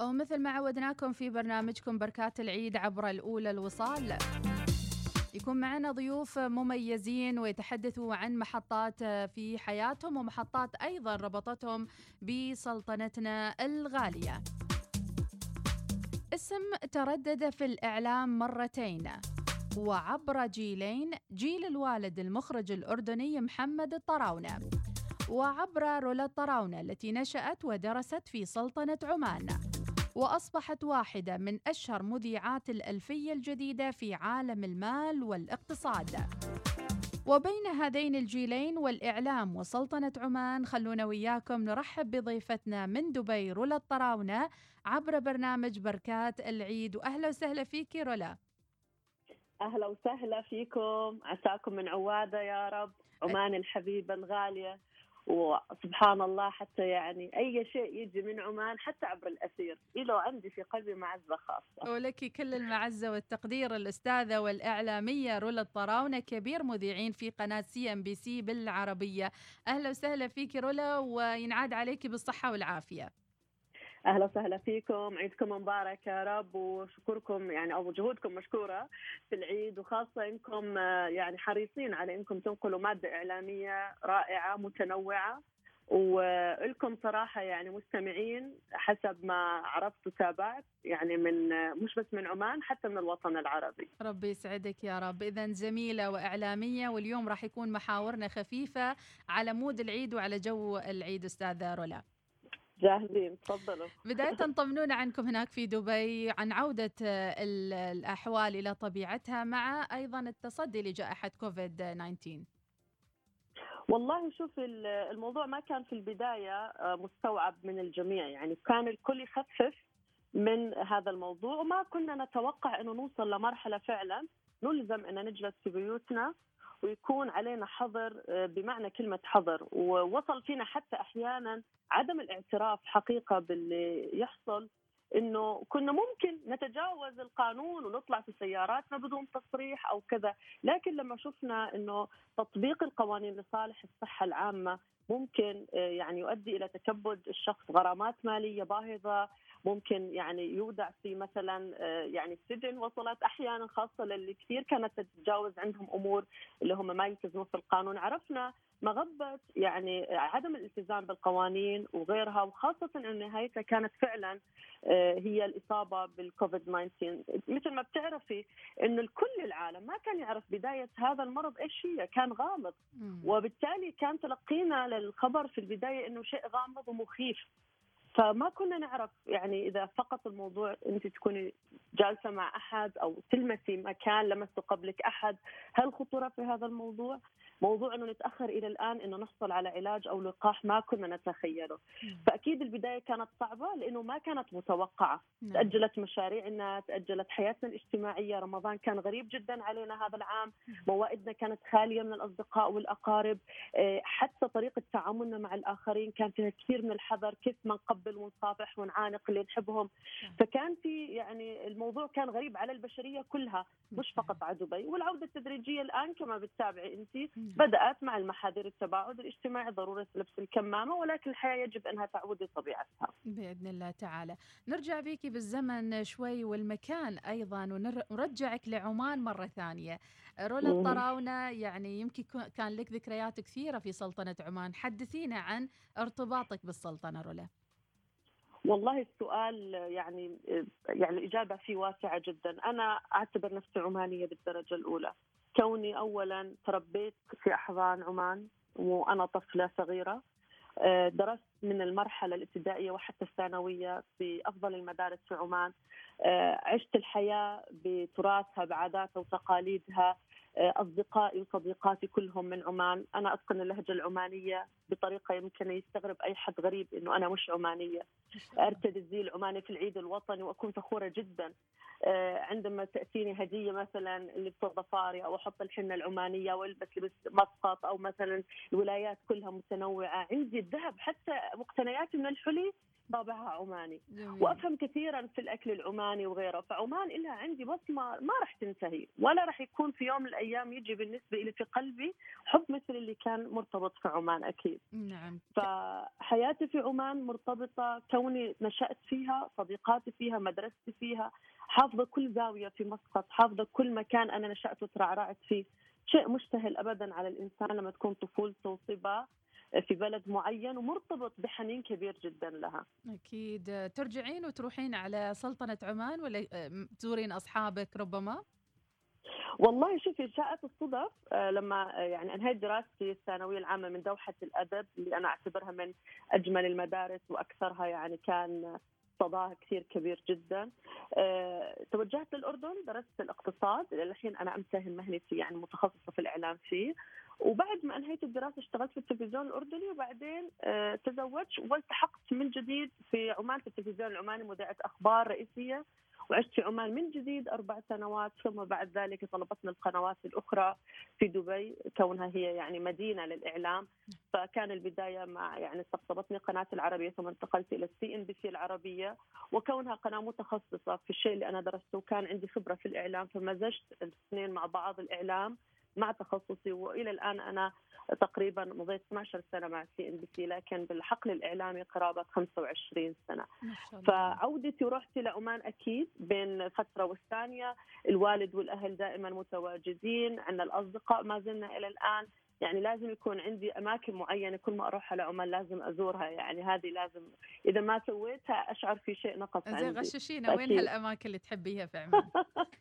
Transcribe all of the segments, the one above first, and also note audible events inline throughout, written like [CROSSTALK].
ومثل ما عودناكم في برنامجكم بركات العيد عبر الأولى الوصال. يكون معنا ضيوف مميزين ويتحدثوا عن محطات في حياتهم ومحطات أيضا ربطتهم بسلطنتنا الغالية. اسم تردد في الإعلام مرتين. وعبر جيلين جيل الوالد المخرج الأردني محمد الطراونة وعبر رولا الطراونة التي نشأت ودرست في سلطنة عمان. وأصبحت واحدة من أشهر مذيعات الألفية الجديدة في عالم المال والاقتصاد. وبين هذين الجيلين والإعلام وسلطنة عمان خلونا وياكم نرحب بضيفتنا من دبي رولا الطراونة عبر برنامج بركات العيد. وأهلا وسهلا فيك رولا. أهلا وسهلا فيكم. عساكم من عوادة يا رب. عمان الحبيبة الغالية. وسبحان الله حتى يعني أي شيء يجي من عمان حتى عبر الاثير له عندي في قلبي معزة خاصة. ولك كل المعزة والتقدير الأستاذة والإعلامية رولا الطراونه كبير مذيعين في قناة CNBC بالعربية. أهلا وسهلا فيك رولا وينعاد عليك بالصحة والعافية. أهلا وسهلا فيكم عيدكم مبارك يا رب وشكركم يعني أو جهودكم مشكورة في العيد وخاصة إنكم يعني حريصين على إنكم تنقلوا مادة إعلامية رائعة متنوعة. ولكم صراحة يعني مستمعين حسب ما عرفت وتابعت يعني من مش بس من عمان حتى من الوطن العربي. ربي يسعدك يا رب. إذا زميلة وإعلامية واليوم راح يكون محاورنا خفيفة على مود العيد وعلى جو العيد أستاذة رولا. جاهزين تفضلوا. بداية [LAUGHS] طمنونا عنكم هناك في دبي عن عودة الأحوال إلى طبيعتها مع أيضا التصدي لجائحة كوفيد 19 والله شوف الموضوع ما كان في البداية مستوعب من الجميع. يعني كان الكل يخفف من هذا الموضوع وما كنا نتوقع أنه نوصل لمرحلة فعلا. نلزم أن نجلس في بيوتنا ويكون علينا حظر بمعنى كلمة حظر. ووصل فينا حتى أحيانا عدم الاعتراف حقيقة باللي يحصل إنه كنا ممكن نتجاوز القانون ونطلع في سياراتنا بدون تصريح أو كذا، لكن لما شفنا إنه تطبيق القوانين لصالح الصحة العامة ممكن يعني يؤدي إلى تكبد الشخص غرامات مالية باهظة، ممكن يعني يودع في مثلا يعني السجن وصلت. أحيانا خاصة للي كثير كانت تتجاوز عندهم أمور اللي هم ما يلتزموا في القانون، عرفنا مغبة يعني عدم الالتزام بالقوانين وغيرها وخاصة أن نهايتها كانت فعلا هي الإصابة بالكوفيد 19 مثل ما بتعرفي أنه الكل العالم ما كان يعرف بداية هذا المرض إيش هي كان غامض. وبالتالي كان تلقينا للخبر في البداية أنه شيء غامض ومخيف. فما كنا نعرف يعني إذا فقط الموضوع أنت تكوني جالسة مع أحد أو تلمسي مكان لمسه قبلك أحد هل خطورة في هذا الموضوع؟ موضوع إنه نتأخر إلى الآن إنه نحصل على علاج أو لقاح ما كنا نتخيله. فأكيد البداية كانت صعبة لإنه ما كانت متوقعة. تأجلت مشاريعنا تأجلت حياتنا الاجتماعية. رمضان كان غريب جدا علينا هذا العام. موائدنا كانت خالية من الأصدقاء والأقارب. حتى طريقة تعاملنا مع الآخرين كان فيها كثير من الحذر كيف ما نقبل ونصافح ونعانق اللي نحبهم. فكان في يعني الموضوع كان غريب على البشرية كلها مش فقط على دبي. والعودة التدريجية الآن كما بتتابعي انت بدأت مع المحاذير التباعد الاجتماعي ضرورة لبس الكمامة ولكن الحياة يجب أنها تعود لطبيعتها. بإذن الله تعالى. نرجع بيكي بالزمن شوي والمكان أيضا ونرجعك لعمان مرة ثانية. رولا الطراونة يعني يمكن كان لك ذكريات كثيرة في سلطنة عمان. حدثينا عن ارتباطك بالسلطنة رولا والله السؤال يعني يعني الإجابة فيه واسعة جدا. أنا أعتبر نفسي عمانية بالدرجة الأولى. كوني اولا تربيت في أحضان عمان وأنا طفلة صغيرة. درست من المرحلة الابتدائية وحتى الثانوية في أفضل المدارس في عمان. عشت الحياة بتراثها بعاداتها وتقاليدها. أصدقائي وصديقاتي كلهم من عمان. أنا أتقن اللهجة العمانية بطريقة يمكن يستغرب أي حد غريب إنه أنا مش عمانية. أرتدي الزي العماني في العيد الوطني وأكون فخورة جدا. عندما تأتيني هدية مثلا اللي ضفاري أو أحط الحنة العمانية والبس لبس مسقط أو مثلا الولايات كلها متنوعة عندي الذهب حتى مقتنياتي من الحلي طابعها عماني. جميل. وأفهم كثيرا في الأكل العماني وغيره. فعمان لها عندي بصمه ما راح تنتهي. ولا راح يكون في يوم من الأيام يجي بالنسبة لي في قلبي حب مثل اللي كان مرتبط في عمان أكيد. نعم. فحياتي في عمان مرتبطة كوني نشأت فيها صديقاتي فيها مدرستي فيها حافظة كل زاوية في مسقط حافظة كل مكان أنا نشأت وترعرعت فيه. شيء مستهل ابدا على الإنسان لما تكون طفولته صبا في بلد معين ومرتبط بحنين كبير جدا لها. أكيد. ترجعين وتروحين على سلطنة عمان ولا تزورين أصحابك ربما؟ والله شوفي شاءت الصدف آه، لما آه، يعني أنهيت دراستي الثانوية العامة من دوحة الأدب اللي أنا أعتبرها من أجمل المدارس وأكثرها يعني كان صداها كثير كبير جدا. توجهت للأردن درست الاقتصاد. الحين أنا أمتهن مهنتي يعني متخصصة في الإعلام فيه. وبعد ما انهيت الدراسة اشتغلت في التلفزيون الأردني وبعدين أه تزوجت والتحقت من جديد في عمان في التلفزيون العماني مذيعه أخبار رئيسية وعشت في عمان من جديد أربع سنوات ثم بعد ذلك طلبتني القنوات الأخرى في دبي كونها هي يعني مدينة للإعلام. فكان البداية مع يعني استقطبتني قناة العربية ثم انتقلت إلى ال CNBC العربية وكونها قناة متخصصة في الشيء اللي أنا درسته وكان عندي خبرة في الإعلام فمزجت الاثنين مع بعض الإعلام. مع تخصصي وإلى الآن أنا تقريبا مضيت 12 سنة مع CNBC لكن بالحقل الإعلامي قرابة 25 سنة. فعودتي ورحتي لعمان أكيد بين فترة والثانية. الوالد والأهل دائما متواجدين. عندنا الأصدقاء ما زلنا إلى الآن. يعني لازم يكون عندي أماكن معينة كل ما أروح على عمان لازم أزورها. يعني هذه لازم إذا ما سويتها أشعر في شيء نقص عندي. زين غششينا. وين هالأماكن اللي تحبيها في عمان؟ [LAUGHS]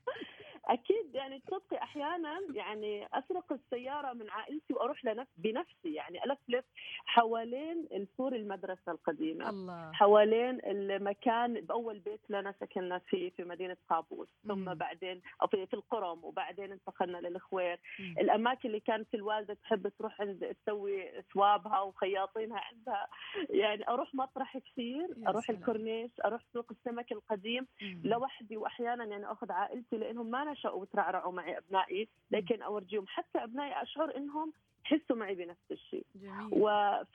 أكيد يعني تصدقي أحيانا يعني أسرق السيارة من عائلتي وأروح لنفس بنفسي يعني ألفلف حوالين سور المدرسة القديمة الله. حوالين المكان بأول بيت لنا سكننا فيه في مدينة قابوس ثم مم. بعدين أو في, في القرم وبعدين انتقلنا للخوير مم. الأماكن اللي كانت الوالدة تحب تروح عند تسوي ثوابها وخياطينها عندها يعني أروح مطرح كثير أروح سلام. الكورنيش أروح سوق السمك القديم مم. لوحدي واحيانا يعني أخذ عائلتي لأنهم ما وترعرعوا معي أبنائي لكن أورجيهم حتى أبنائي أشعر إنهم يحسوا معي بنفس الشيء.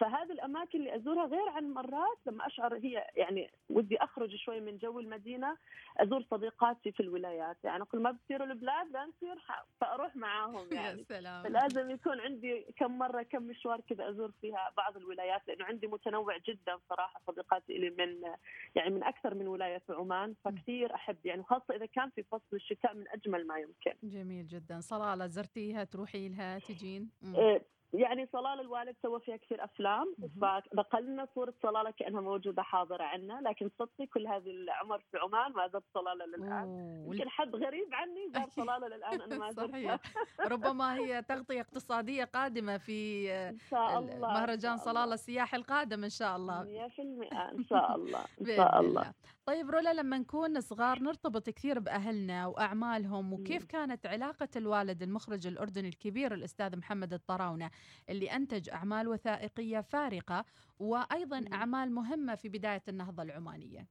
فهذه الأماكن اللي أزورها غير عن مرات لما أشعر هي يعني ودي أخرج شوي من جو المدينة أزور صديقاتي في الولايات. يعني كل ما بتصيروا البلاد لا نصير فأروح معاهم [LAUGHS] يعني. يا سلام. فلازم يكون عندي كم مرة كم مشوار كذا أزور فيها بعض الولايات لأنه عندي متنوع جدا صراحة صديقاتي لي من يعني من أكثر من ولاية في عمان فكثير أحب يعني خاصة إذا كان في فصل الشتاء من أجمل ما يمكن. جميل جدا. صلاله زرتيها تروحي لها تجين؟ يعني صلال الوالد سوى فيها كثير أفلام فنقلنا صورة صلالة كأنها موجودة حاضرة عندنا لكن صدقي كل هذه العمر في عمان ما زرت صلالة للآن. يمكن حد غريب عني [LAUGHS] زار صلالة للآن أنا ما زرتها. ربما هي تغطية اقتصادية قادمة في إن شاء الله مهرجان صلالة السياحي القادم إن شاء الله. 100% إن شاء الله إن [LAUGHS] شاء الله. طيب رولا لما نكون صغار نرتبط كثير بأهلنا وأعمالهم وكيف كانت علاقة الوالد المخرج الأردني الكبير الأستاذ محمد الطراونة اللي أنتج أعمال وثائقية فارقة وأيضا أعمال مهمة في بداية النهضة العمانية؟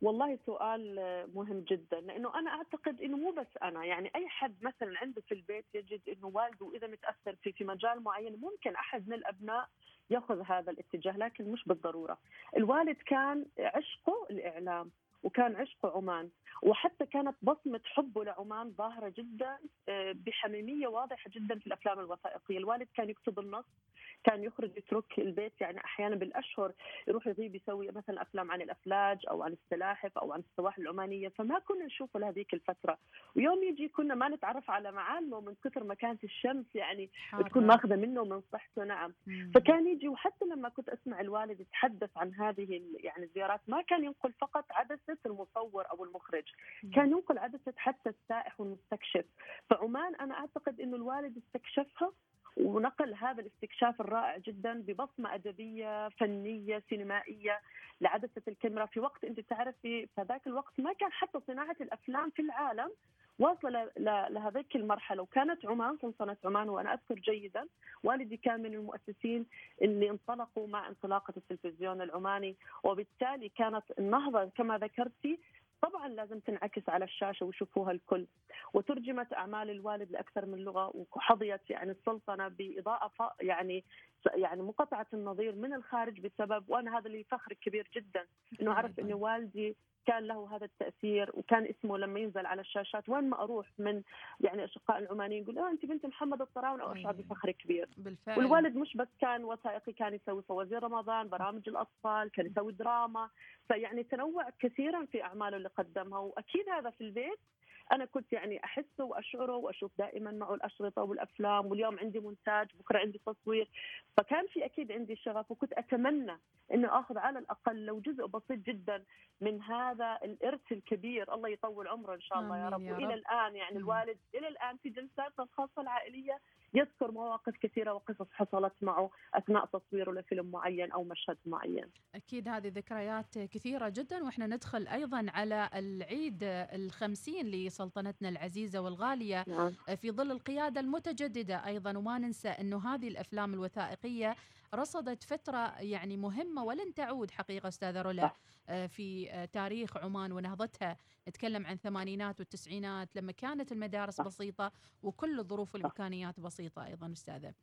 والله سؤال مهم جدا لأنه أنا أعتقد إنه مو بس أنا يعني أي حد مثلا عنده في البيت يجد إنه والده إذا متأثر في في مجال معين ممكن أحد من الأبناء ياخذ هذا الاتجاه لكن مش بالضرورة. الوالد كان عشقه الإعلام وكان عشقه عمان. وحتى كانت بصمة حبه لعمان ظاهرة جدا آه، بحميمية واضحة جدا في الأفلام الوثائقية. الوالد كان يكتب النص كان يخرج يترك البيت يعني أحيانا بالأشهر يروح يغيب يسوي مثلا أفلام عن الأفلاج أو عن السلاحف أو عن السواحل العمانية. فما كنا نشوفه لهذيك الفترة. ويوم يجي كنا ما نتعرف على معالمه من كثر ما كانت الشمس يعني حارة. تكون ماخذة منه من صحته. نعم. مم. فكان يجي وحتى لما كنت أسمع الوالد يتحدث عن هذه يعني الزيارات ما كان ينقل فقط عدسة المصور أو المخرج. كان ينقل عدسة حتى السائح والمستكشف. فعمان أنا أعتقد أنه الوالد استكشفها ونقل هذا الاستكشاف الرائع جدا ببصمة أدبية فنية سينمائية لعدسة الكاميرا في وقت أنت تعرفي في ذاك الوقت ما كان حتى صناعة الأفلام في العالم واصلة لهذيك المرحلة. وكانت عمان سلطنه عمان وأنا أذكر جيدا والدي كان من المؤسسين اللي انطلقوا مع انطلاقة التلفزيون العماني. وبالتالي كانت النهضة كما ذكرتي طبعا لازم تنعكس على الشاشة ويشوفوها الكل. وترجمت أعمال الوالد لأكثر من لغة وحظيت يعني السلطنة باضاءه يعني يعني منقطعه النظير من الخارج بسبب وأنا هذا اللي فخر كبير جدا إنه اعرف انه والدي كان له هذا التأثير وكان اسمه لما ينزل على الشاشات. وين ما أروح من يعني أشقاء العمانيين يقول آه أنت بنت محمد الطراونه واشعر بفخر كبير. بالفعل. والوالد مش بس كان وثائقي كان يسوي فوازير رمضان برامج الأطفال كان يسوي دراما. فيعني تنوع كثيرا في أعماله اللي قدمها. وأكيد هذا في البيت أنا كنت يعني أحسه وأشعره وأشوف دائما معه الأشرطة والأفلام واليوم عندي مونتاج بكرة عندي تصوير. فكان في أكيد عندي شغف وكنت أتمنى انه آخذ على الأقل لو جزء بسيط جدا من هذا الإرث الكبير. الله يطول عمره إن شاء الله يا رب, يا والى رب. الآن يعني الوالد إلى الآن في جلساتنا الخاصة العائلية يذكر مواقف كثيرة وقصص حصلت معه أثناء تصويره لفيلم معين أو مشهد معين. أكيد هذه ذكريات كثيرة جدا وإحنا ندخل أيضا على العيد الخمسين لسلطنتنا العزيزة والغالية نعم في ظل القيادة المتجددة أيضا وما ننسى أنه هذه الأفلام الوثائقية رصدت فترة يعني مهمة ولن تعود حقيقة أستاذة رولا. آه، في آه، تاريخ عمان ونهضتها نتكلم عن الثمانينات والتسعينات لما كانت المدارس. بسيطة وكل الظروف والإمكانيات بسيطة أيضا أستاذة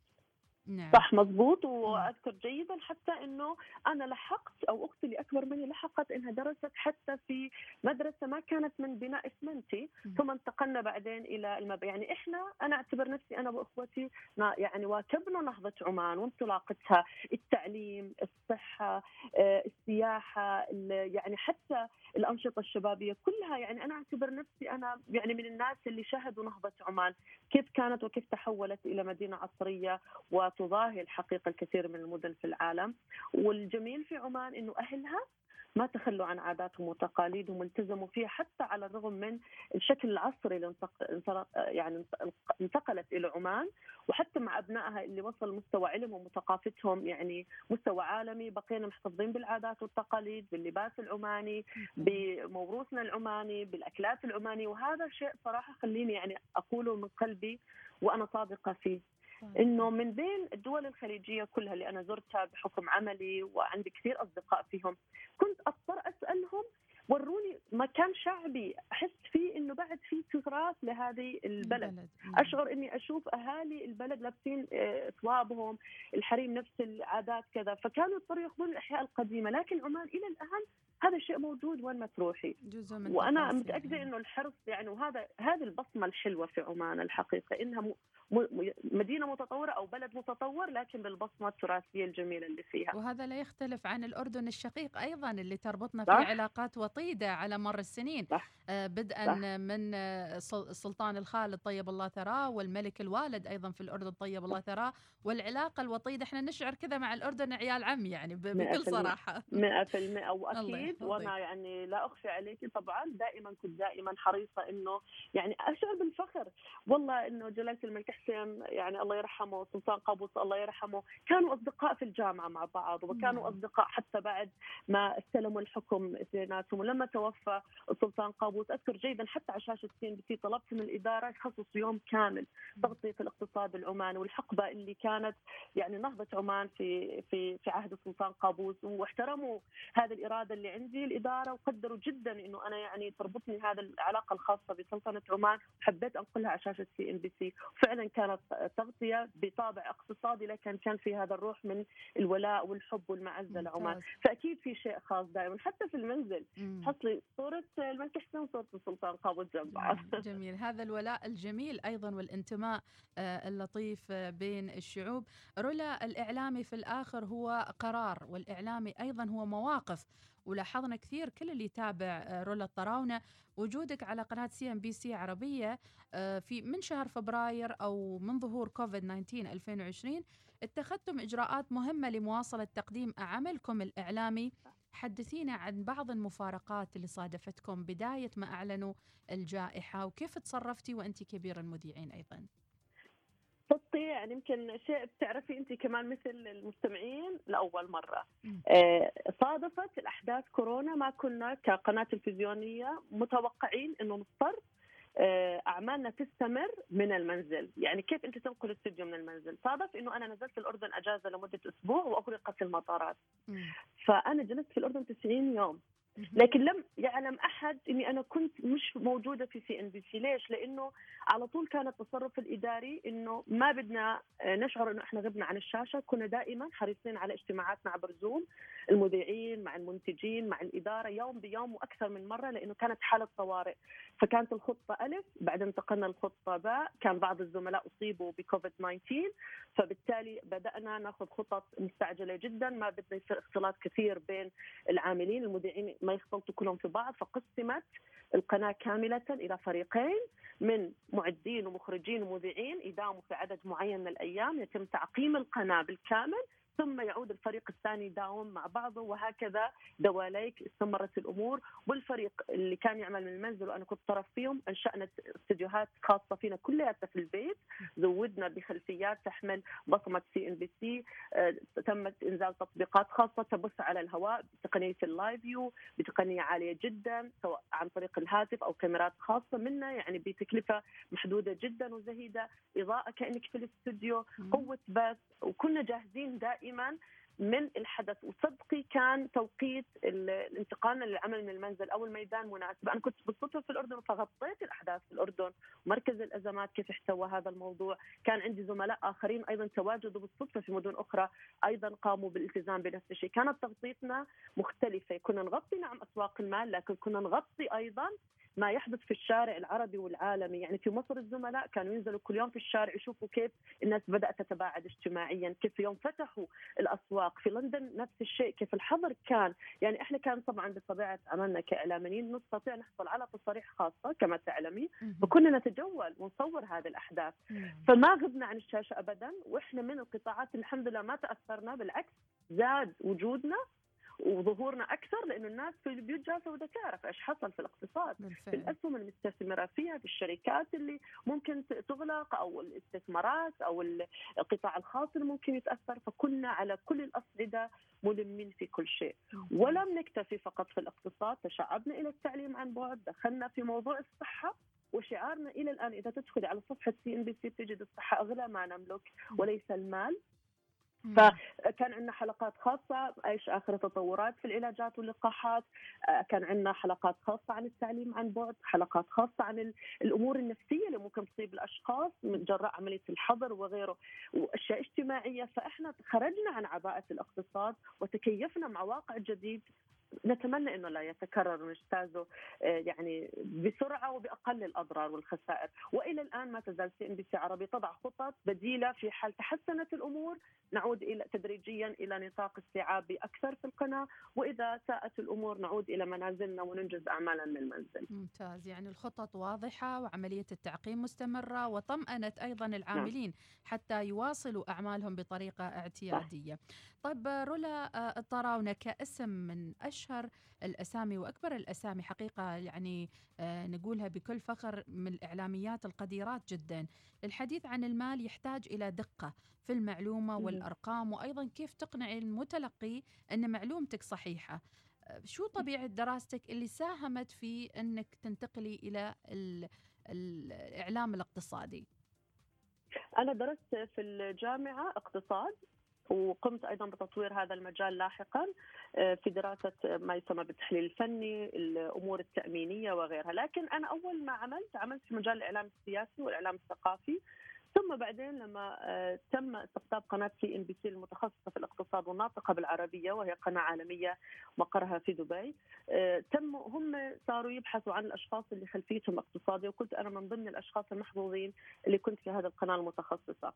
نعم. صح مضبوط وأذكر جيدا حتى إنه أنا لحقت أو أختي اللي أكبر مني لحقت إنها درست حتى في مدرسة ما كانت من بناء اسمنتي. مم. ثم انتقلنا بعدين إلى المب... يعني إحنا أنا أعتبر نفسي أنا وإخوتي يعني واكبنا نهضة عمان وانطلاقتها التعليم الصحة آه، السياحة ال- يعني حتى الأنشطة الشبابية كلها. يعني أنا أعتبر نفسي أنا يعني من الناس اللي شهدوا نهضة عمان. كيف كانت وكيف تحولت إلى مدينة عصرية وتضاهي الحقيقة الكثير من المدن في العالم. والجميل في عمان إنه أهلها ما تخلوا عن عاداتهم وتقاليدهم والتزموا فيها حتى على الرغم من الشكل العصري اللي يعني انتقلت إلى عمان. وحتى مع أبنائها اللي وصل مستوى علمهم وثقافتهم يعني مستوى عالمي. بقينا محتفظين بالعادات والتقاليد باللباس العماني بموروثنا العماني بالأكلات العمانية. وهذا شيء صراحة خليني يعني أقوله من قلبي وأنا صادقة فيه. إنه من بين الدول الخليجية كلها اللي أنا زرتها بحكم عملي وعندي كثير أصدقاء فيهم كنت أضطر أسألهم وروني مكان شعبي أحس فيه إنه بعد في تراث لهذه البلد نعم. أشعر إني أشوف أهالي البلد لابسين آه، ثوابهم الحريم نفس العادات كذا فكانوا يضطروا ياخذون الأحياء القديمة لكن عمان إلى الآن هذا الشيء موجود وين ما تروحي جزء من وأنا متأكدة. إنه الحرص يعني وهذا هذه البصمة الحلوة في عمان الحقيقة إنها م- م- مدينة متطورة أو بلد متطور لكن بالبصمة التراثية الجميلة اللي فيها وهذا لا يختلف عن الأردن الشقيق أيضا اللي تربطنا في. علاقات وطيدة على مر السنين صح. آه، بدءا صح. من سل- السلطان الخالد طيب الله ثراه والملك الوالد أيضا في الأردن طيب الله ثراه والعلاقة الوطيدة إحنا نشعر كذا مع الأردن عيال عم يعني بكل. صراحة 100% الله وأكيد يحفظك. وأنا يعني لا اخفي عليك طبعا دائما كنت دائما حريصة إنه يعني أشعر بالفخر والله إنه جلالة الملك حسين يعني الله يرحمه سلطان قابوس الله يرحمه كانوا أصدقاء في الجامعة مع بعض وكانوا نعم. أصدقاء حتى بعد ما استلموا الحكم اثنيناتهم ولما توفى السلطان قابوس أذكر جيدا حتى على شاشة CNBC طلبت من الإدارة يخصصوا يوم كامل تغطية الاقتصاد العماني والحقبة اللي كانت يعني نهضة عمان في في في عهد السلطان قابوس واحترموا هذه الإرادة اللي عندي الإدارة وقدروا جدا إنه أنا يعني تربطني هذه العلاقة الخاصة بسلطنة عمان. وحبيت انقلها على شاشة CNBC فعلا كانت تغطية بطابع اقتصادي لكن كان في هذا الروح من الولاء والحب والمعزة لعمان. فأكيد في شيء خاص دائما. حتى في المنزل. حصلي صورة الملك حسين وصورة السلطان قابوس جنب بعض. مم. جميل. هذا الولاء الجميل أيضا والانتماء آه، اللطيف آه، بين الشعوب. رولا الإعلامي في الآخر هو قرار والإعلامي أيضا هو مواقف. ولاحظنا كثير كل اللي يتابع آه، رولا الطراونة وجودك على قناة CNBC عربية آه، في من شهر فبراير أو من ظهور كوفيد 19 2020 اتخذتم إجراءات مهمة لمواصلة تقديم عملكم الإعلامي. حدثينا عن بعض المفارقات اللي صادفتكم بداية ما أعلنوا الجائحة وكيف تصرفتي وأنت كبير المذيعين أيضا. صدقي يعني يمكن شيء بتعرفي انت كمان مثل المستمعين لأول مرة. آه، صادفت الأحداث كورونا ما كنا كقناة تلفزيونية متوقعين إنه نضطر آه، أعمالنا تستمر من المنزل، يعني كيف انت تنقل استوديو من المنزل؟ صادف إنه أنا نزلت الأردن أجازة لمدة أسبوع وأغلقت المطارات، مم. فأنا جلست في الأردن 90 يوم لكن لم يعلم أحد إني أنا كنت مش موجودة في CNBC. ليش؟ لأنه على طول كان التصرف الإداري إنه ما بدنا نشعر إنه إحنا غبنا عن الشاشة. كنا دائما حريصين على اجتماعاتنا عبر زوم المذيعين مع المنتجين مع الإدارة يوم بيوم وأكثر من مرة لأنه كانت حالة طوارئ فكانت الخطة ألف بعدين انتقلنا للخطه باء. كان بعض الزملاء أصيبوا بكوفيد 19 فبالتالي بدأنا ناخذ خطط مستعجلة جدا. ما بدنا يصير اختلاط كثير بين العاملين المذيعين يختلطوا كلهم في بعض فقسمت القناة كاملة إلى فريقين من معدين ومخرجين ومذيعين يداوموا في عدد معين من الأيام يتم تعقيم القناة بالكامل ثم يعود الفريق الثاني يداوم مع بعضه وهكذا دواليك استمرت الأمور. والفريق اللي كان يعمل من المنزل وأنا كنت طرف فيهم أنشأنا استديوهات خاصة فينا كلها في البيت. زودنا بخلفيات تحمل بصمة CNBC تمت إنزال تطبيقات خاصة تبث على الهواء بتقنية ال LiveU بتقنية عالية جدا سواء عن طريق الهاتف أو كاميرات خاصة منا يعني بتكلفة محدودة جدا وزهيدة إضاءة كأنك في الاستوديو قوة بث وكنا جاهزين دائما دائما من الحدث. وصدقي كان توقيت الانتقال للعمل من المنزل أو الميدان مناسب، أنا كنت بالصدفة في الأردن فغطيت الأحداث في الأردن، مركز الأزمات كيف احتوى هذا الموضوع، كان عندي زملاء آخرين أيضا تواجدوا بالصدفة في مدن أخرى أيضا قاموا بالالتزام بنفس الشيء، كانت تغطيتنا مختلفة، كنا نغطي نعم أسواق المال لكن كنا نغطي أيضا ما يحدث في الشارع العربي والعالمي. يعني في مصر الزملاء كانوا ينزلوا كل يوم في الشارع يشوفوا كيف الناس بدأت تتباعد اجتماعيا كيف يوم فتحوا الأسواق. في لندن نفس الشيء كيف الحظر كان. يعني إحنا كان طبعا بطبيعة عملنا كإعلاميين نستطيع نحصل على تصاريح خاصة كما تعلمي فكنا نتجول ونصور هذه الأحداث. فما غبنا عن الشاشة أبدا وإحنا من القطاعات الحمد لله ما تأثرنا بالعكس زاد وجودنا وظهورنا أكثر لأنه الناس في البيوت جالسة بدها تعرف إيش حصل في الاقتصاد؟ بالفعل. في الأسهم المستثمرة فيها في الشركات اللي ممكن تغلق أو الاستثمارات أو القطاع الخاص اللي ممكن يتأثر. فكنا على كل الأصعدة ملمين في كل شيء. ولم نكتفي فقط في الاقتصاد. تشعبنا إلى التعليم عن بعد. دخلنا في موضوع الصحة وشعارنا إلى الآن إذا تدخلي على صفحة CNBC تجد الصحة أغلى ما نملك وليس المال. فكان عندنا حلقات خاصة إيش آخر التطورات في العلاجات واللقاحات؟ آه، كان عندنا حلقات خاصة عن التعليم عن بعد حلقات خاصة عن الأمور النفسية اللي ممكن تصيب الأشخاص من جراء عملية الحظر وغيره وأشياء اجتماعية. فإحنا خرجنا عن عباءة الاقتصاد وتكيفنا مع واقع جديد. نتمنى إنه لا يتكرر ونجتازه آه، يعني بسرعة وبأقل الأضرار والخسائر، وإلى الآن ما تزال CNBC عربي تضع خطط بديلة في حال تحسنت الأمور نعود إلى تدريجيا إلى نطاق استيعابي أكثر في القناة، وإذا ساءت الأمور نعود إلى منازلنا وننجز اعمالنا من المنزل. ممتاز، يعني الخطط واضحة وعملية التعقيم مستمرة وطمأنت أيضا العاملين نعم. حتى يواصلوا أعمالهم بطريقة اعتيادية. طيب رولا آه، الطراونة كاسم من أشهر الأسامي وأكبر الأسامي حقيقة يعني آه، نقولها بكل فخر من الإعلاميات القديرات جدا الحديث عن المال يحتاج إلى دقة في المعلومة والأرقام وأيضا كيف تقنع المتلقي أن معلومتك صحيحة؟ آه، شو طبيعة دراستك اللي ساهمت في أنك تنتقلي إلى الإعلام الاقتصادي؟ أنا درست في الجامعة اقتصاد وقمت أيضا بتطوير هذا المجال لاحقا آه، في دراسة ما يسمى بالتحليل الفني، الأمور التأمينية وغيرها، لكن أنا أول ما عملت عملت في مجال الإعلام السياسي والإعلام الثقافي. ثم بعدين لما آه، تم استقطاب قناة سي إن بي سي المتخصصة في الاقتصاد والناطقة بالعربية وهي قناة عالمية مقرها في دبي آه، تم هم صاروا يبحثوا عن الأشخاص اللي خلفيتهم اقتصادية وكنت أنا من ضمن الأشخاص المحظوظين اللي كنت في هذه القناة المتخصصة.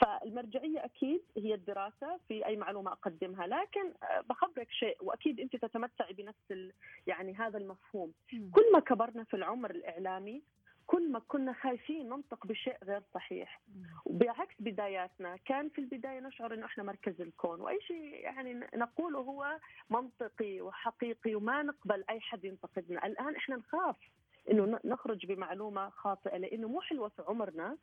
فالمرجعية أكيد هي الدراسة في أي معلومة أقدمها لكن آه، بخبرك شيء وأكيد أنت تتمتعي بنفس يعني هذا المفهوم. كل ما كبرنا في العمر الإعلامي كل ما كنا خايفين ننطق بشيء غير صحيح. وبعكس بداياتنا كان في البداية نشعر إنه إحنا مركز الكون وأي شيء يعني نقوله هو منطقي وحقيقي وما نقبل أي حد ينتقدنا. الآن إحنا نخاف إنه نخرج بمعلومة خاطئة لأنه مو حلوة في عمرنا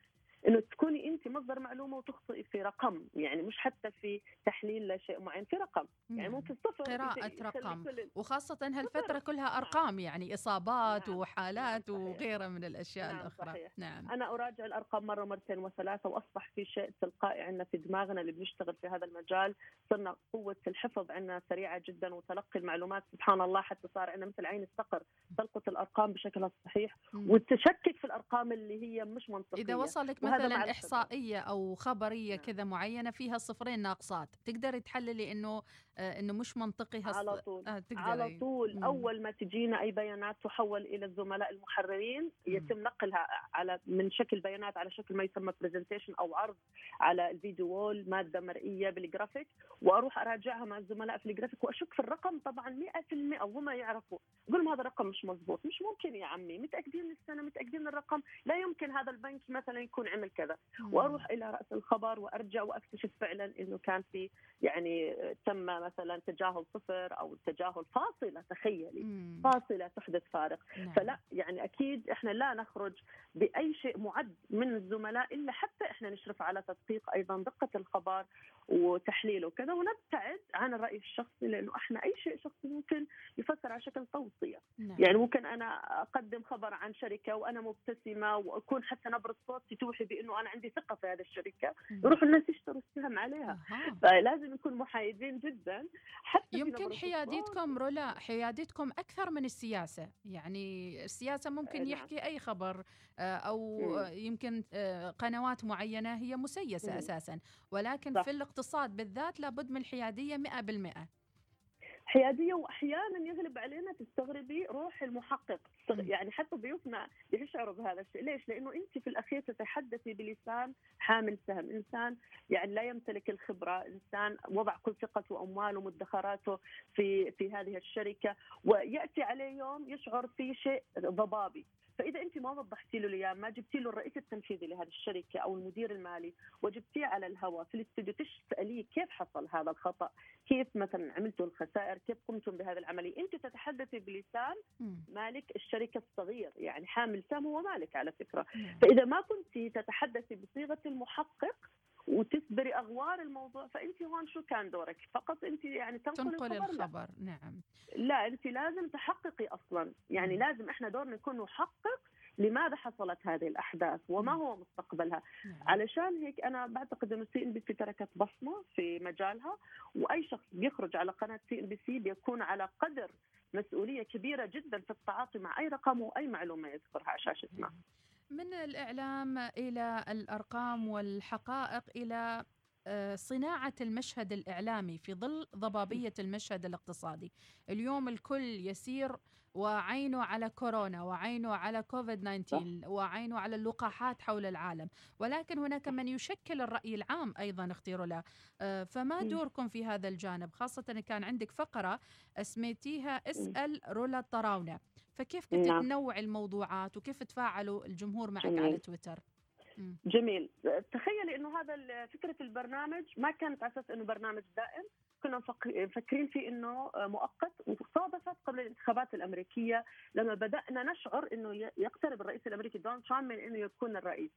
إنه تكوني انت مصدر معلومة وتخطئي في رقم يعني مش حتى في تحليل لشيء معين في رقم يعني. ممكن صفر قراءة رقم وخاصة هالفترة كلها أرقام يعني إصابات نعم. وحالات نعم،. وغيرها من الأشياء نعم، الأخرى صحيح. نعم أنا أراجع الأرقام مرة مرتين وثلاثة وأصبح في شيء تلقائي عندنا في دماغنا اللي بنشتغل في هذا المجال صرنا قوة الحفظ عندنا سريعة جدا وتلقي المعلومات سبحان الله حتى صار عندنا مثل عين الصقر تلقط الأرقام بشكلها الصحيح مم. والتشكك في الأرقام اللي هي مش منطقية إذا وصلك مثلا. إحصائية أو خبرية نعم. كذا معينة فيها صفرين ناقصات تقدري تحللي إنه آه إنه مش منطقي هالص- على طول. آه على طول. مم. أول ما تجينا أي بيانات تحول إلى الزملاء المحررين مم. يتم نقلها على من شكل بيانات على شكل ما يسمى presentation أو عرض على الفيديو أو ال مادة مرئية بالجرافيك وأروح أراجعها مع الزملاء في الجرافيك وأشك في الرقم طبعا 100% وهم يعرفوا. أقول لهم هذا الرقم مش مزبوط مش ممكن يا عمي. متأكدين من السنة متأكدين من الرقم. لا يمكن هذا البنك مثلا يكون عمل كذا. وأروح إلى رأس الخبر وأرجع وأكتشف فعلا إنه كان في يعني تم مثلا تجاهل صفر أو تجاهل فاصلة تخيلي مم. فاصلة تحدث فارق نعم. فلا يعني أكيد إحنا لا نخرج بأي شيء معد من الزملاء إلا حتى إحنا نشرف على تدقيق أيضا دقة الخبر وتحليله وكذا ونبتعد عن الرأي الشخصي لأنه إحنا أي شيء شخصي ممكن يفسر على شكل توصية نعم. يعني ممكن أنا أقدم خبر عن شركة وأنا مبتسمة وأكون حتى نبرة صوتي توحي بأنه أنا عندي ثقة في هذه الشركة مم. يروح الناس يشتروا السهم عليها أها. فلازم نكون محايدين جدا حتى يمكن. حياديتكم رولا حياديتكم أكثر من السياسة يعني السياسة ممكن نعم. يحكي أي خبر آه،. آه، يمكن آه، قنوات معينة هي مسيسة مم. أساسا ولكن صح. في الاقتصاد بالذات لابد من الحيادية 100% حيادية وأحيانا يغلب علينا تستغربي روح المحقق. يعني حتى ضيوفنا يشعروا بهذا الشيء. ليش؟ لأنه أنت في الأخير تتحدثي بلسان حامل سهم إنسان يعني لا يمتلك الخبرة. إنسان وضع كل ثقته وأمواله ومدخراته في في هذه الشركة. ويأتي عليه يوم يشعر في شيء ضبابي. فإذا أنت ما وضحتي له الأيام ما جبتي له الرئيس التنفيذي لهذه الشركة أو المدير المالي وجبتيه على الهواء في الاستوديو تسأليه كيف حصل هذا الخطأ كيف مثلا عملتوا الخسائر كيف قمتم بهذه العملية أنت تتحدثي بلسان. مالك الشركة الصغير يعني حامل سهم هو مالك على فكرة. فإذا ما كنت تتحدثي بصيغة المحقق وتسبري أغوار الموضوع فانت هون شو كان دورك؟ فقط انت يعني تنقل تنقل الخبر لا. الخبر نعم لا انت لازم تحققي أصلا يعني. لازم إحنا دورنا نكون نحقق لماذا حصلت هذه الأحداث وما. هو مستقبلها نعم. علشان هيك أنا بعتقد إنه سي إن بي سي تركت بصمة في مجالها وأي شخص بيخرج على قناة سي إن بي سي بيكون على قدر مسؤولية كبيرة جدا في التعاطي مع أي رقم وأي معلومة يذكرها على شاشتنا من الإعلام إلى الأرقام والحقائق إلى آه، صناعة المشهد الإعلامي في ظل ضبابية المشهد الاقتصادي. اليوم الكل يسير وعينه على كورونا وعينه على كوفيد 19 وعينه على اللقاحات حول العالم. ولكن هناك من يشكل الرأي العام أيضا اختيروا له. آه، فما. دوركم في هذا الجانب؟ خاصة كان عندك فقرة اسميتيها اسأل رولا الطراونة فكيف كنت نعم. تنوع الموضوعات وكيف تفاعلوا الجمهور معك جميل. على تويتر. جميل تخيلي إنه هذا فكرة البرنامج ما كانت على أساس إنه برنامج دائم كنا مفك- مفكرين فيه إنه مؤقت وصادفت قبل الانتخابات الأمريكية لما بدأنا نشعر إنه يقترب الرئيس الأمريكي دونالد ترامب من إنه يكون الرئيس.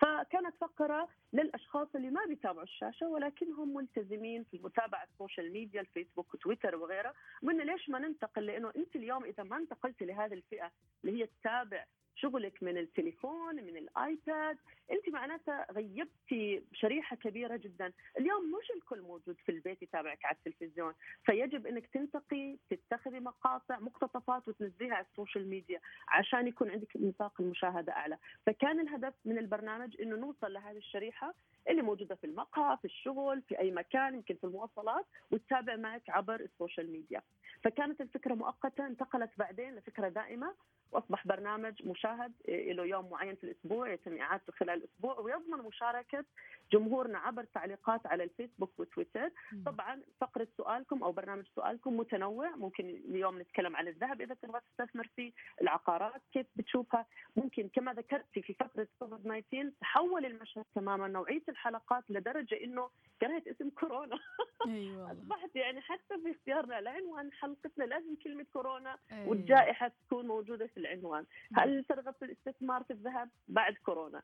فكانت فقرة للأشخاص اللي ما بيتابعوا الشاشة ولكنهم ملتزمين في متابعة ال social media الفيسبوك وتويتر وغيرها قلنا ليش ما ننتقل؟ لإنه أنت اليوم إذا ما انتقلتي لهذه الفئة اللي هي تتابع شغلك من التليفون من الآيباد. أنت معناتها غيبتي شريحة كبيرة جدا. اليوم مش الكل موجود في البيت يتابعك على التلفزيون. فيجب إنك تنتقي تتخذي مقاطع مقتطفات وتنزليها على ال social media عشان يكون عندك نطاق المشاهدة أعلى. فكان الهدف من البرنامج إنه نوصل لهذه الشريحة اللي موجودة في المقهى في الشغل في أي مكان يمكن في المواصلات وتتابع معك عبر ال social media. فكانت الفكرة مؤقتة انتقلت بعدين لفكرة دائمة. وأصبح برنامج مشاهد له يوم معين في الأسبوع يتم اعادته خلال الأسبوع. ويضمن مشاركة جمهورنا عبر تعليقات على الفيسبوك وتويتر. طبعا فقرة سؤالكم أو برنامج سؤالكم متنوع. ممكن اليوم نتكلم عن الذهب إذا تبغى تستثمر فيه العقارات كيف بتشوفها؟ ممكن كما ذكرتي في فتره كوفيد 19 تحول المشهد تماما نوعية الحلقات لدرجة إنه كرهت اسم كورونا. [LAUGHS] [LAUGHS] والله. أصبحت يعني حتى في اختيارنا لعنوان حلقتنا لازم كلمة كورونا أي. والجائحة تكون موجودة في العنوان. هل ترغب في الاستثمار في الذهب؟ بعد كورونا.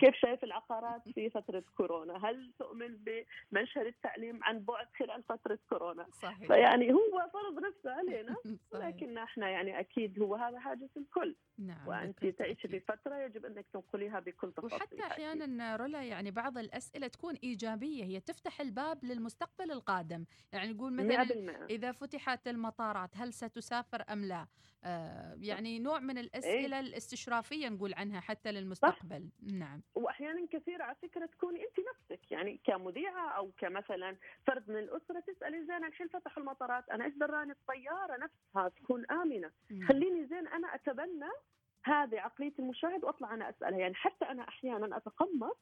كيف شايف العقارات في [LAUGHS] فترة كورونا؟ هل تؤمن بمنشر التعليم عن بعد خلال فترة كورونا؟ صحيح. فيعني هو فرض نفسه علينا [LAUGHS] لكن إحنا يعني أكيد هو هذا حاجز الكل. نعم وأنت تعيشي في فترة يجب أنك تنقليها بكل تفاصيل. وحتى أحيانا رولا يعني بعض الأسئلة تكون إيجابية هي تفتح الباب للمستقبل القادم يعني نقول مثلا 100%. إذا فتحت المطارات هل ستسافر أم لا آه يعني نوع من الأسئلة إيه؟ الاستشرافية نقول عنها حتى للمستقبل صح. نعم واحيانا كثير على فكرة تكوني أنت نفسك يعني كمذيعة أو كمثلا فرد من الأسرة تسالي زين الحين فتحوا المطارات أنا إيش دراني الطيارة نفسها تكون آمنة مم. خليني زين أنا أتبنى هذه عقلية المشاهد وأطلع أنا أسألها يعني حتى أنا أحيانا أتقمص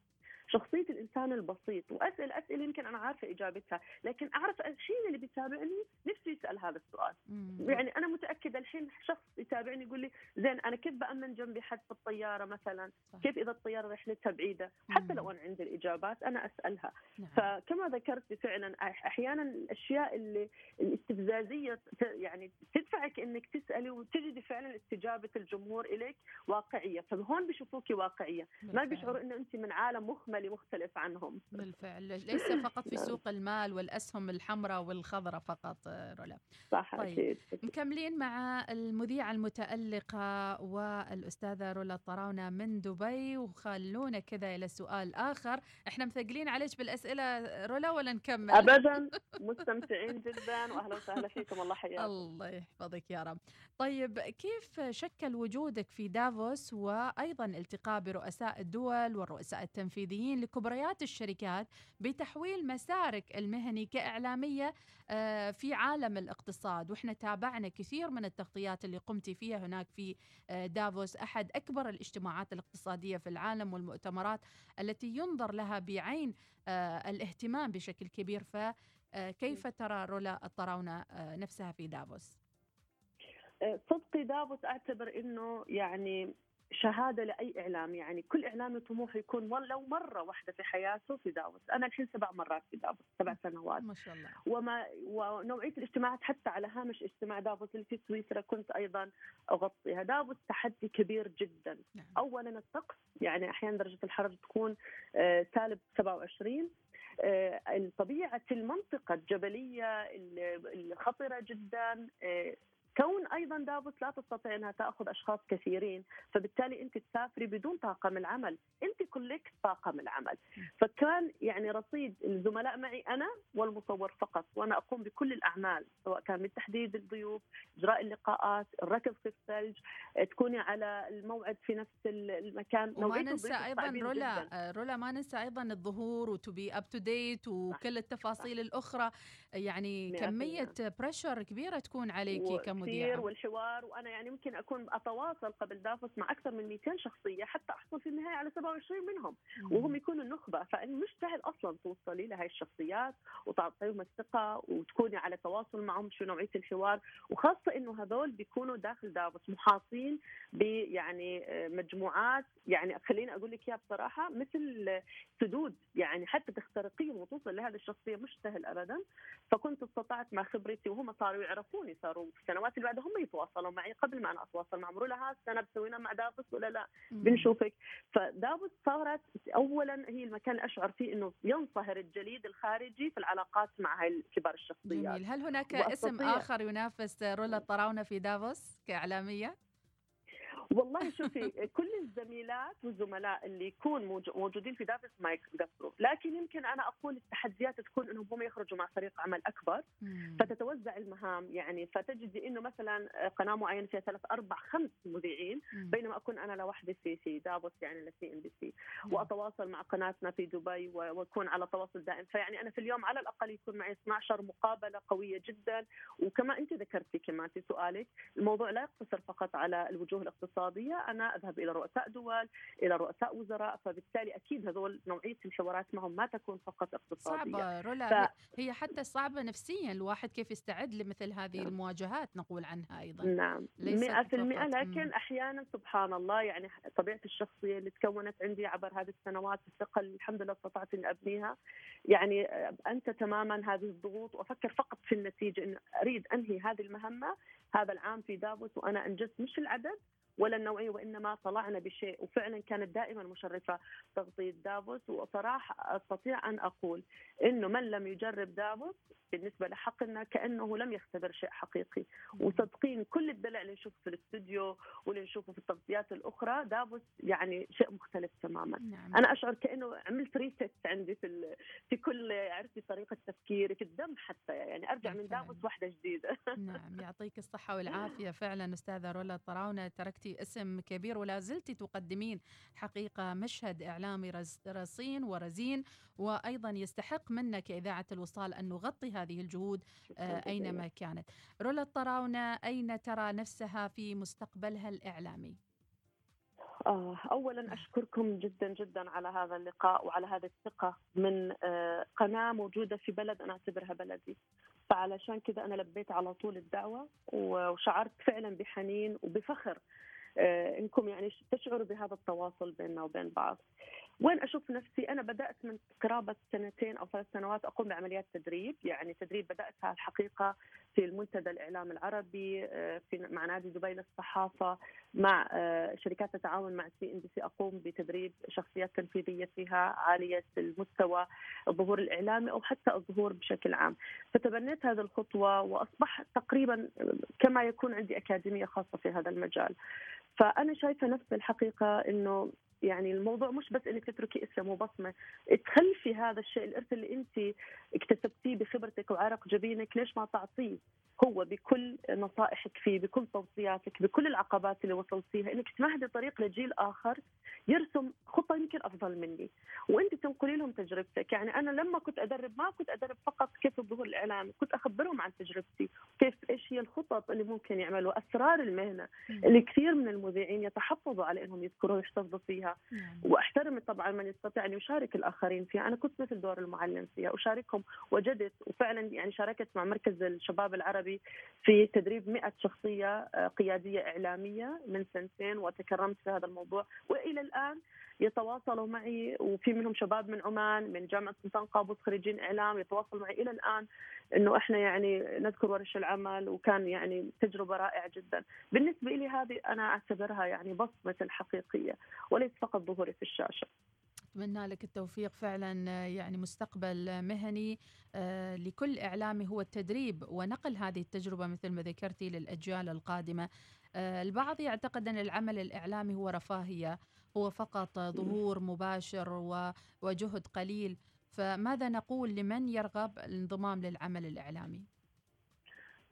شخصية الإنسان البسيط وأسأل أسئلة يمكن أنا عارفة إجابتها لكن أعرف الحين اللي بيتابعني نفسه يسأل هذا السؤال. مم. يعني أنا متأكدة الحين شخص يتابعني يقول لي زين أنا كيف بأمن جنبي حد في الطيارة مثلا؟ صح. كيف إذا الطيارة رحلتها بعيده حتى لو أنا عندي الإجابات أنا أسألها. نعم. فكما ذكرت فعلا أحيانا الأشياء اللي الاستفزازية يعني تدفعك إنك تسألي وتجدي فعلا استجابة الجمهور إليك واقعية. فهون بيشوفوك واقعية. ما بيشعروا إنه انت من عالم مخمل عملي مختلف عنهم. بالفعل. ليس فقط في نعم. سوق المال والأسهم الحمراء والخضراء فقط رولا. صح طيب. أكيد مكملين مع المذيعة المتألقة والأستاذة رولا الطراونة من دبي. وخلونا كذا إلى سؤال آخر. إحنا مثقلين عليك بالأسئلة رولا ولا نكمل؟ أبدا. مستمتعين جدا. وأهلا وسهلا فيكم. الله حياكم. الله يحفظك يا رب. طيب كيف شكل وجودك في دافوس وأيضا التقاء برؤساء الدول والرؤساء التنفيذيين لكبريات الشركات بتحويل مسارك المهني كإعلامية آه، في عالم الاقتصاد وإحنا تابعنا كثير من التغطيات اللي قمتي فيها هناك في آه، دافوس أحد أكبر الاجتماعات الاقتصادية في العالم والمؤتمرات التي ينظر لها بعين آه، الاهتمام بشكل كبير فكيف ترى رولا الطراونة نفسها في دافوس؟ صدقي دافوس أعتبر إنه يعني شهادة لأي اعلامي يعني كل اعلامي طموحه يكون ولو مرة واحدة في حياته في دافوس، أنا الحين سبع مرات في دافوس سبع سنوات. ما شاء الله. وما ونوعية الاجتماعات حتى على هامش اجتماع دافوس اللي في سويسرا كنت أيضا أغطيها، دافوس تحدي كبير جدا. نعم. اولا الطقس يعني أحيانا درجة الحرارة تكون آه سالب 27 آه طبيعه المنطقة الجبلية الخطرة جدا. آه كون أيضا دافوس لا تستطيع أنها تأخذ أشخاص كثيرين فبالتالي أنت تسافري بدون طاقم العمل. أنت كلك طاقم العمل. فكان يعني رصيد الزملاء معي أنا والمصور فقط وأنا أقوم بكل الأعمال سواء كان من تحديد الضيوف إجراء اللقاءات الركض في الثلج تكوني على الموعد في نفس المكان. وما ننسى أيضا رولا جداً. رولا ما ننسى أيضا الظهور و to be up to date وكل التفاصيل صح. الأخرى. يعني كمية بريشر كبيرة تكون عليكي كثير والحوار وأنا يعني ممكن أكون أتواصل قبل دافوس مع أكثر من 200 شخصية حتى أحصل في النهاية على 27 منهم. وهم يكونوا النخبة فإن مش سهل أصلا توصلي لهي الشخصيات وتعطيهم الثقة وتكوني على تواصل معهم شو نوعية الحوار. وخاصة إنه هذول بيكونوا داخل دافوس محاطين يعني مجموعات. يعني خليني أقول لك إياها بصراحة مثل سدود. يعني حتى تخترقيهم وتوصل لهذه الشخصية مش سهل ابدا. فكنت استطعت مع خبرتي وهم صاروا يعرفوني. صاروا في السنوات اللي بعدها هم يتواصلوا معي قبل ما أنا أتواصل. معهم لها ها السنة بسوينا مع دافوس ولا لا؟ بنشوفك. فدافوس صارت اولا هي المكان اللي أشعر فيه إنه ينصهر الجليد الخارجي في العلاقات مع هاي كبار الشخصيات. جميل. هل هناك اسم آخر ينافس رولا الطراونه في دافوس كإعلامية؟ والله شوفي كل الزميلات والزملاء اللي يكون موجودين في دافس ما يقصروا. لكن يمكن أنا أقول التحديات تكون إنهم هم يخرجوا مع فريق عمل أكبر. فتتوزع المهام يعني فتجدي إنه مثلا قناة معينة فيها ثلاث أربع خمس مذيعين. بينما أكون أنا لوحدي في في دافوس يعني لسي إم بي سي. وأتواصل مع قناتنا في دبي وأكون على تواصل دائم. فيعني أنا في اليوم على الأقل يكون معي 12 مقابلة قوية جدا. وكما أنت ذكرتي كمان في سؤالك الموضوع لا يقتصر فقط على الوجوه الاقتصادية. الاقتصادية أنا أذهب إلى رؤساء دول إلى رؤساء وزراء فبالتالي أكيد هذول نوعية الحوارات معهم ما تكون فقط اقتصادية صعبة رولا ف... هي حتى صعبة نفسيا الواحد كيف يستعد لمثل هذه نعم. المواجهات نقول عنها أيضا نعم 100% لكن م. أحيانا سبحان الله يعني طبيعه الشخصية اللي تكونت عندي عبر هذه السنوات الثقه اللي الحمد لله استطعت إني أبنيها يعني انسى تماما هذه الضغوط وأفكر فقط في النتيجة انه أريد أنهي هذه المهمة هذا العام في دافوس وأنا أنجزت مش العدد ولا النوعية وإنما طلعنا بشيء. وفعلا كانت دائما مشرفة تغطية دافوس. وصراحة أستطيع أن أقول إنه من لم يجرب دافوس بالنسبة لحقنا كأنه لم يختبر شيء حقيقي. وصدقين كل الدلع اللي نشوفه في الاستوديو واللي نشوفه في التغطيات الأخرى دافوس يعني شيء مختلف تماما. نعم. أنا أشعر كأنه عملت ريست عندي في في كل عرفتي طريقة تفكيري في الدم حتى يعني أرجع من دافوس واحدة جديدة. [LAUGHS] نعم يعطيك الصحة والعافية. فعلا أستاذة رولا الطراونه تركتي اسم كبير ولا زلت تقدمين حقيقة مشهد إعلامي رصين ورزين وأيضا يستحق منا كاذاعه الوصال أن نغطي هذه الجهود آه، أينما كانت. رولا الطراونة أين ترى نفسها في مستقبلها الإعلامي؟ آه، اولا أشكركم جدا جدا على هذا اللقاء وعلى هذه الثقة من آه، قناة موجودة في بلد أنا أعتبرها بلدي. فعلشان كذا أنا لبيت على طول الدعوة وشعرت فعلا بحنين وبفخر إنكم يعني تشعروا بهذا التواصل بيننا وبين بعض. وين أشوف نفسي؟ أنا بدأت من قرابة سنتين أو ثلاث سنوات أقوم بعمليات تدريب، يعني تدريب بدأتها الحقيقة في المنتدى الإعلام العربي آه، في مع نادي دبي للصحافة مع آه، شركات تتعاون مع سي إن بي سي أقوم بتدريب شخصيات تنفيذية فيها عالية المستوى الظهور الاعلامي أو حتى الظهور بشكل عام فتبنيت هذه الخطوة واصبح تقريبا كما يكون عندي أكاديمية خاصة في هذا المجال فأنا شايفة نفسي الحقيقة إنه يعني الموضوع مش بس إنك تتركي اسم وبصمة. تخلفي هذا الشيء الإرث اللي انت اكتسبتيه بخبرتك وعرق جبينك ليش ما تعطيه؟ هو بكل نصائحك فيه بكل توصياتك بكل العقبات اللي وصلتيها إنك تمهدي طريق لجيل آخر يرسم خطة يمكن أفضل مني. وأنت تنقلي لهم تجربتك. يعني أنا لما كنت أدرب ما كنت أدرب فقط كيف الظهور الاعلامي كنت أخبرهم عن تجربتي كيف إيش هي الخطط اللي ممكن يعملوا أسرار المهنة اللي كثير من المذيعين يتحفظوا على إنهم يذكروها ويحتفظوا فيها. وأحترم طبعا من يستطيع أن يشارك الآخرين فيها. أنا كنت مثل دور المعلم فيها. اشاركهم وجدت وفعلا يعني شاركت مع مركز الشباب العربي في تدريب 100 شخصية آه، قيادية إعلامية من سنتين وتكرمت في هذا الموضوع. وإلى الآن يتواصلوا معي وفي منهم شباب من عمان من جامعة سلطان قابوس خريجين إعلام يتواصلوا معي. إلى الآن إنه إحنا يعني نذكر ورش العمل وكان يعني تجربة رائعة جدا، بالنسبة لي هذه أنا أعتبرها يعني بصمة الحقيقيه وليس فقط ظهوري في الشاشة. أتمنى لك التوفيق فعلا يعني مستقبل مهني. آه، لكل إعلامي هو التدريب ونقل هذه التجربة مثل ما ذكرتي للأجيال القادمة. آه، البعض يعتقد أن العمل الإعلامي هو رفاهية هو فقط ظهور مباشر وجهد قليل. فماذا نقول لمن يرغب الانضمام للعمل الإعلامي؟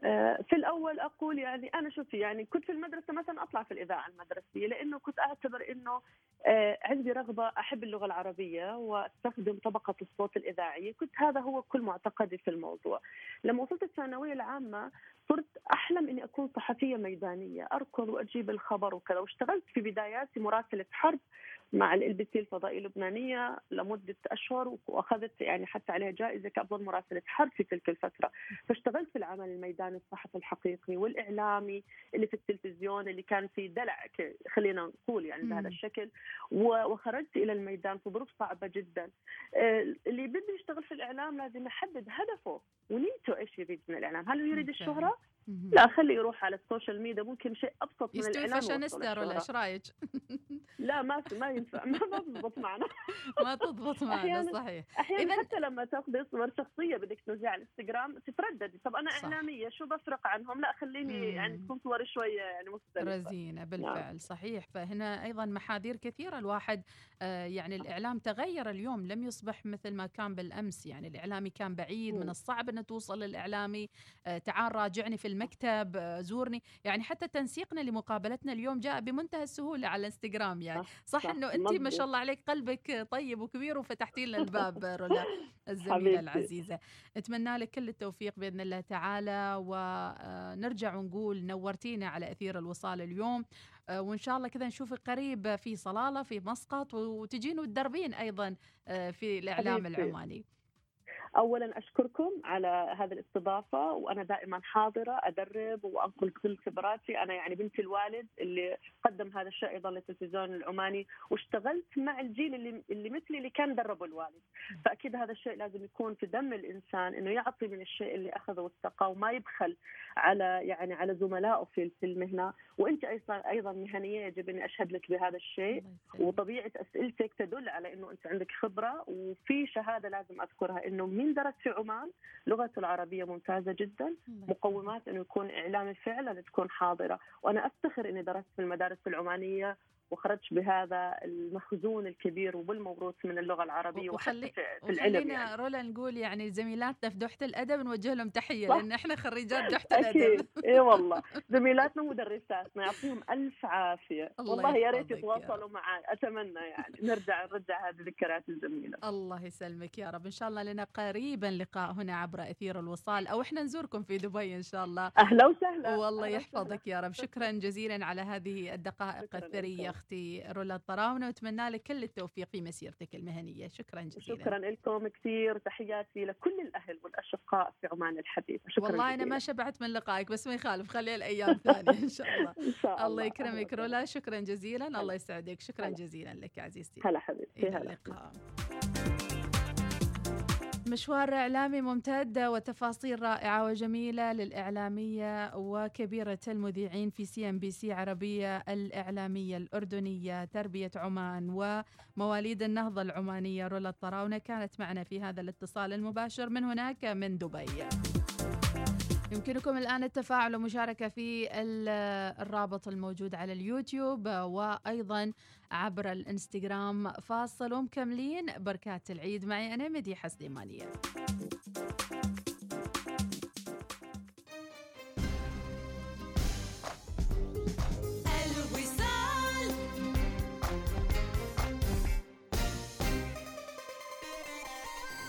آه، في الأول أقول يعني أنا شوفي يعني كنت في المدرسة مثلا أطلع في الإذاعة المدرسية لأنه كنت أعتبر إنه آه، عندي رغبة أحب اللغة العربية وأستخدم طبقة الصوت الإذاعية، كنت هذا هو كل معتقدي في الموضوع. لما وصلت الثانوية العامة صرت أحلم إني أكون صحفية ميدانية، أركض وأجيب الخبر وكذا، واشتغلت في بداياتي مراسلة حرب مع ال بي سي الفضائية اللبنانية لمدة أشهر وأخذت يعني حتى عليها جائزة كأفضل مراسلة حرب في تلك الفترة، فاشتغلت في العمل الميداني الصحفي الحقيقي والإعلامي اللي في التلفزيون اللي كان في دلع خلينا نقول يعني بهذا الشكل. وخرجت إلى الميدان في ظروف صعبة جدا. آه، اللي بده يشتغل في الإعلام لازم يحدد هدفه ونيته إيش يريد من الإعلام، هل يريد الشهرة؟ لا خليه يروح على ال social media ممكن شيء أبسط من الإعلام فاشينيستا ولا إيش رأيك؟ [LAUGHS] لا ما ما ينفع ما تضبط معنا. [LAUGHS] ما تضبط معنا صحيح. أحيانا إذن... حتى لما تاخذي صور شخصية بدك تنزليها على الإنستغرام تترددي طب أنا صح. إعلامية شو بفرق عنهم؟ لا خليني يعني تكون صوري شوية يعني مختلفة. رزينة نعم. بالفعل نعم. صحيح. فهنا أيضا محاذير كثيرة. الواحد آه يعني الإعلام تغير اليوم لم يصبح مثل ما كان بالأمس. يعني الإعلامي كان بعيد من الصعب إنه توصل للإعلامي. آه تعال راجعني في المكتب آه زورني. يعني حتى تنسيقنا لمقابلتنا اليوم جاء بمنتهى السهولة على الإنستغرام يعني. صح, صح إنه انت ما شاء الله عليك قلبك طيب وكبير وفتحتي لنا الباب رولا [LAUGHS] الزميلة العزيزة. أتمنى لك كل التوفيق بإذن الله تعالى ونرجع ونقول نورتينا على أثير الوصال اليوم. آه، وإن شاء الله كذا نشوفك قريب في صلالة في مسقط وتجين وتدربين أيضا آه، في الإعلام العماني. اولا أشكركم على هذه الاستضافة وأنا دائما حاضرة أدرب وأنقل كل خبراتي. أنا يعني بنت الوالد اللي قدم هذا الشيء أيضا للتلفزيون العماني واشتغلت مع الجيل اللي اللي مثلي اللي كان دربوا الوالد. فأكيد هذا الشيء لازم يكون في دم الإنسان إنه يعطي من الشيء اللي أخذه واستقاه وما يبخل على يعني على زملائه في في المهنة. وأنت أيضا أيضا مهنية يجب أني أشهد لك بهذا الشيء. وطبيعة أسئلتك تدل على إنه أنت عندك خبرة وفي شهادة لازم أذكرها إنه من درس في عمان. لغته العربية ممتازة جدا. مقومات إنه يكون اعلامي فعلا تكون حاضرة. وأنا أفتخر إني درست في المدارس العمانية وخرجت بهذا المخزون الكبير والموروث من اللغة العربية وحتى في العلم خلينا يعني. رولا نقول يعني زميلاتنا في دوحة الأدب نوجه لهم تحية لأن إحنا خريجات [LAUGHS] دوحة الأدب. إي والله. [LAUGHS] زميلاتنا مدرساتنا يعطيهم ألف عافية. والله يا ريت يتواصلوا معي أتمنى يعني. نرجع [LAUGHS] نرجع هذه الذكريات الجميلة. الله يسلمك يا رب. إن شاء الله لنا قريبا لقاء هنا عبر أثير الوصال أو إحنا نزوركم في دبي إن شاء الله. أهلا وسهلا. والله يحفظك يا رب. شكرا جزيلا على هذه الدقائق الثرية. أختي رولا الطراونه وأتمنى لك كل التوفيق في مسيرتك المهنية. شكرا جزيلا. شكرا لكم كثير تحياتي لكل الأهل والأشقاء في عمان الحبيبه شكرا والله جزيلا. أنا ما شبعت من لقائك بس ما يخالف خليها الأيام [LAUGHS] ثانية إن شاء الله. إن شاء الله. الله يكرمك رولا شكرا جزيلا. هلا. الله يسعدك. شكرا هلا. جزيلا لك عزيزتي. هلا حبيبتي إلى اللقاء. مشوار إعلامي ممتد وتفاصيل رائعة وجميلة للإعلامية وكبيرة المذيعين في سي إن بي سي عربية الإعلامية الأردنية تربية عمان ومواليد النهضة العمانية رولا الطراونة كانت معنا في هذا الاتصال المباشر. من هناك من دبي. يمكنكم الآن التفاعل ومشاركة في الرابط الموجود على اليوتيوب وأيضا عبر الإنستغرام. فاصل ومكملين. بركات العيد. معي أنا مديحة سليمانية.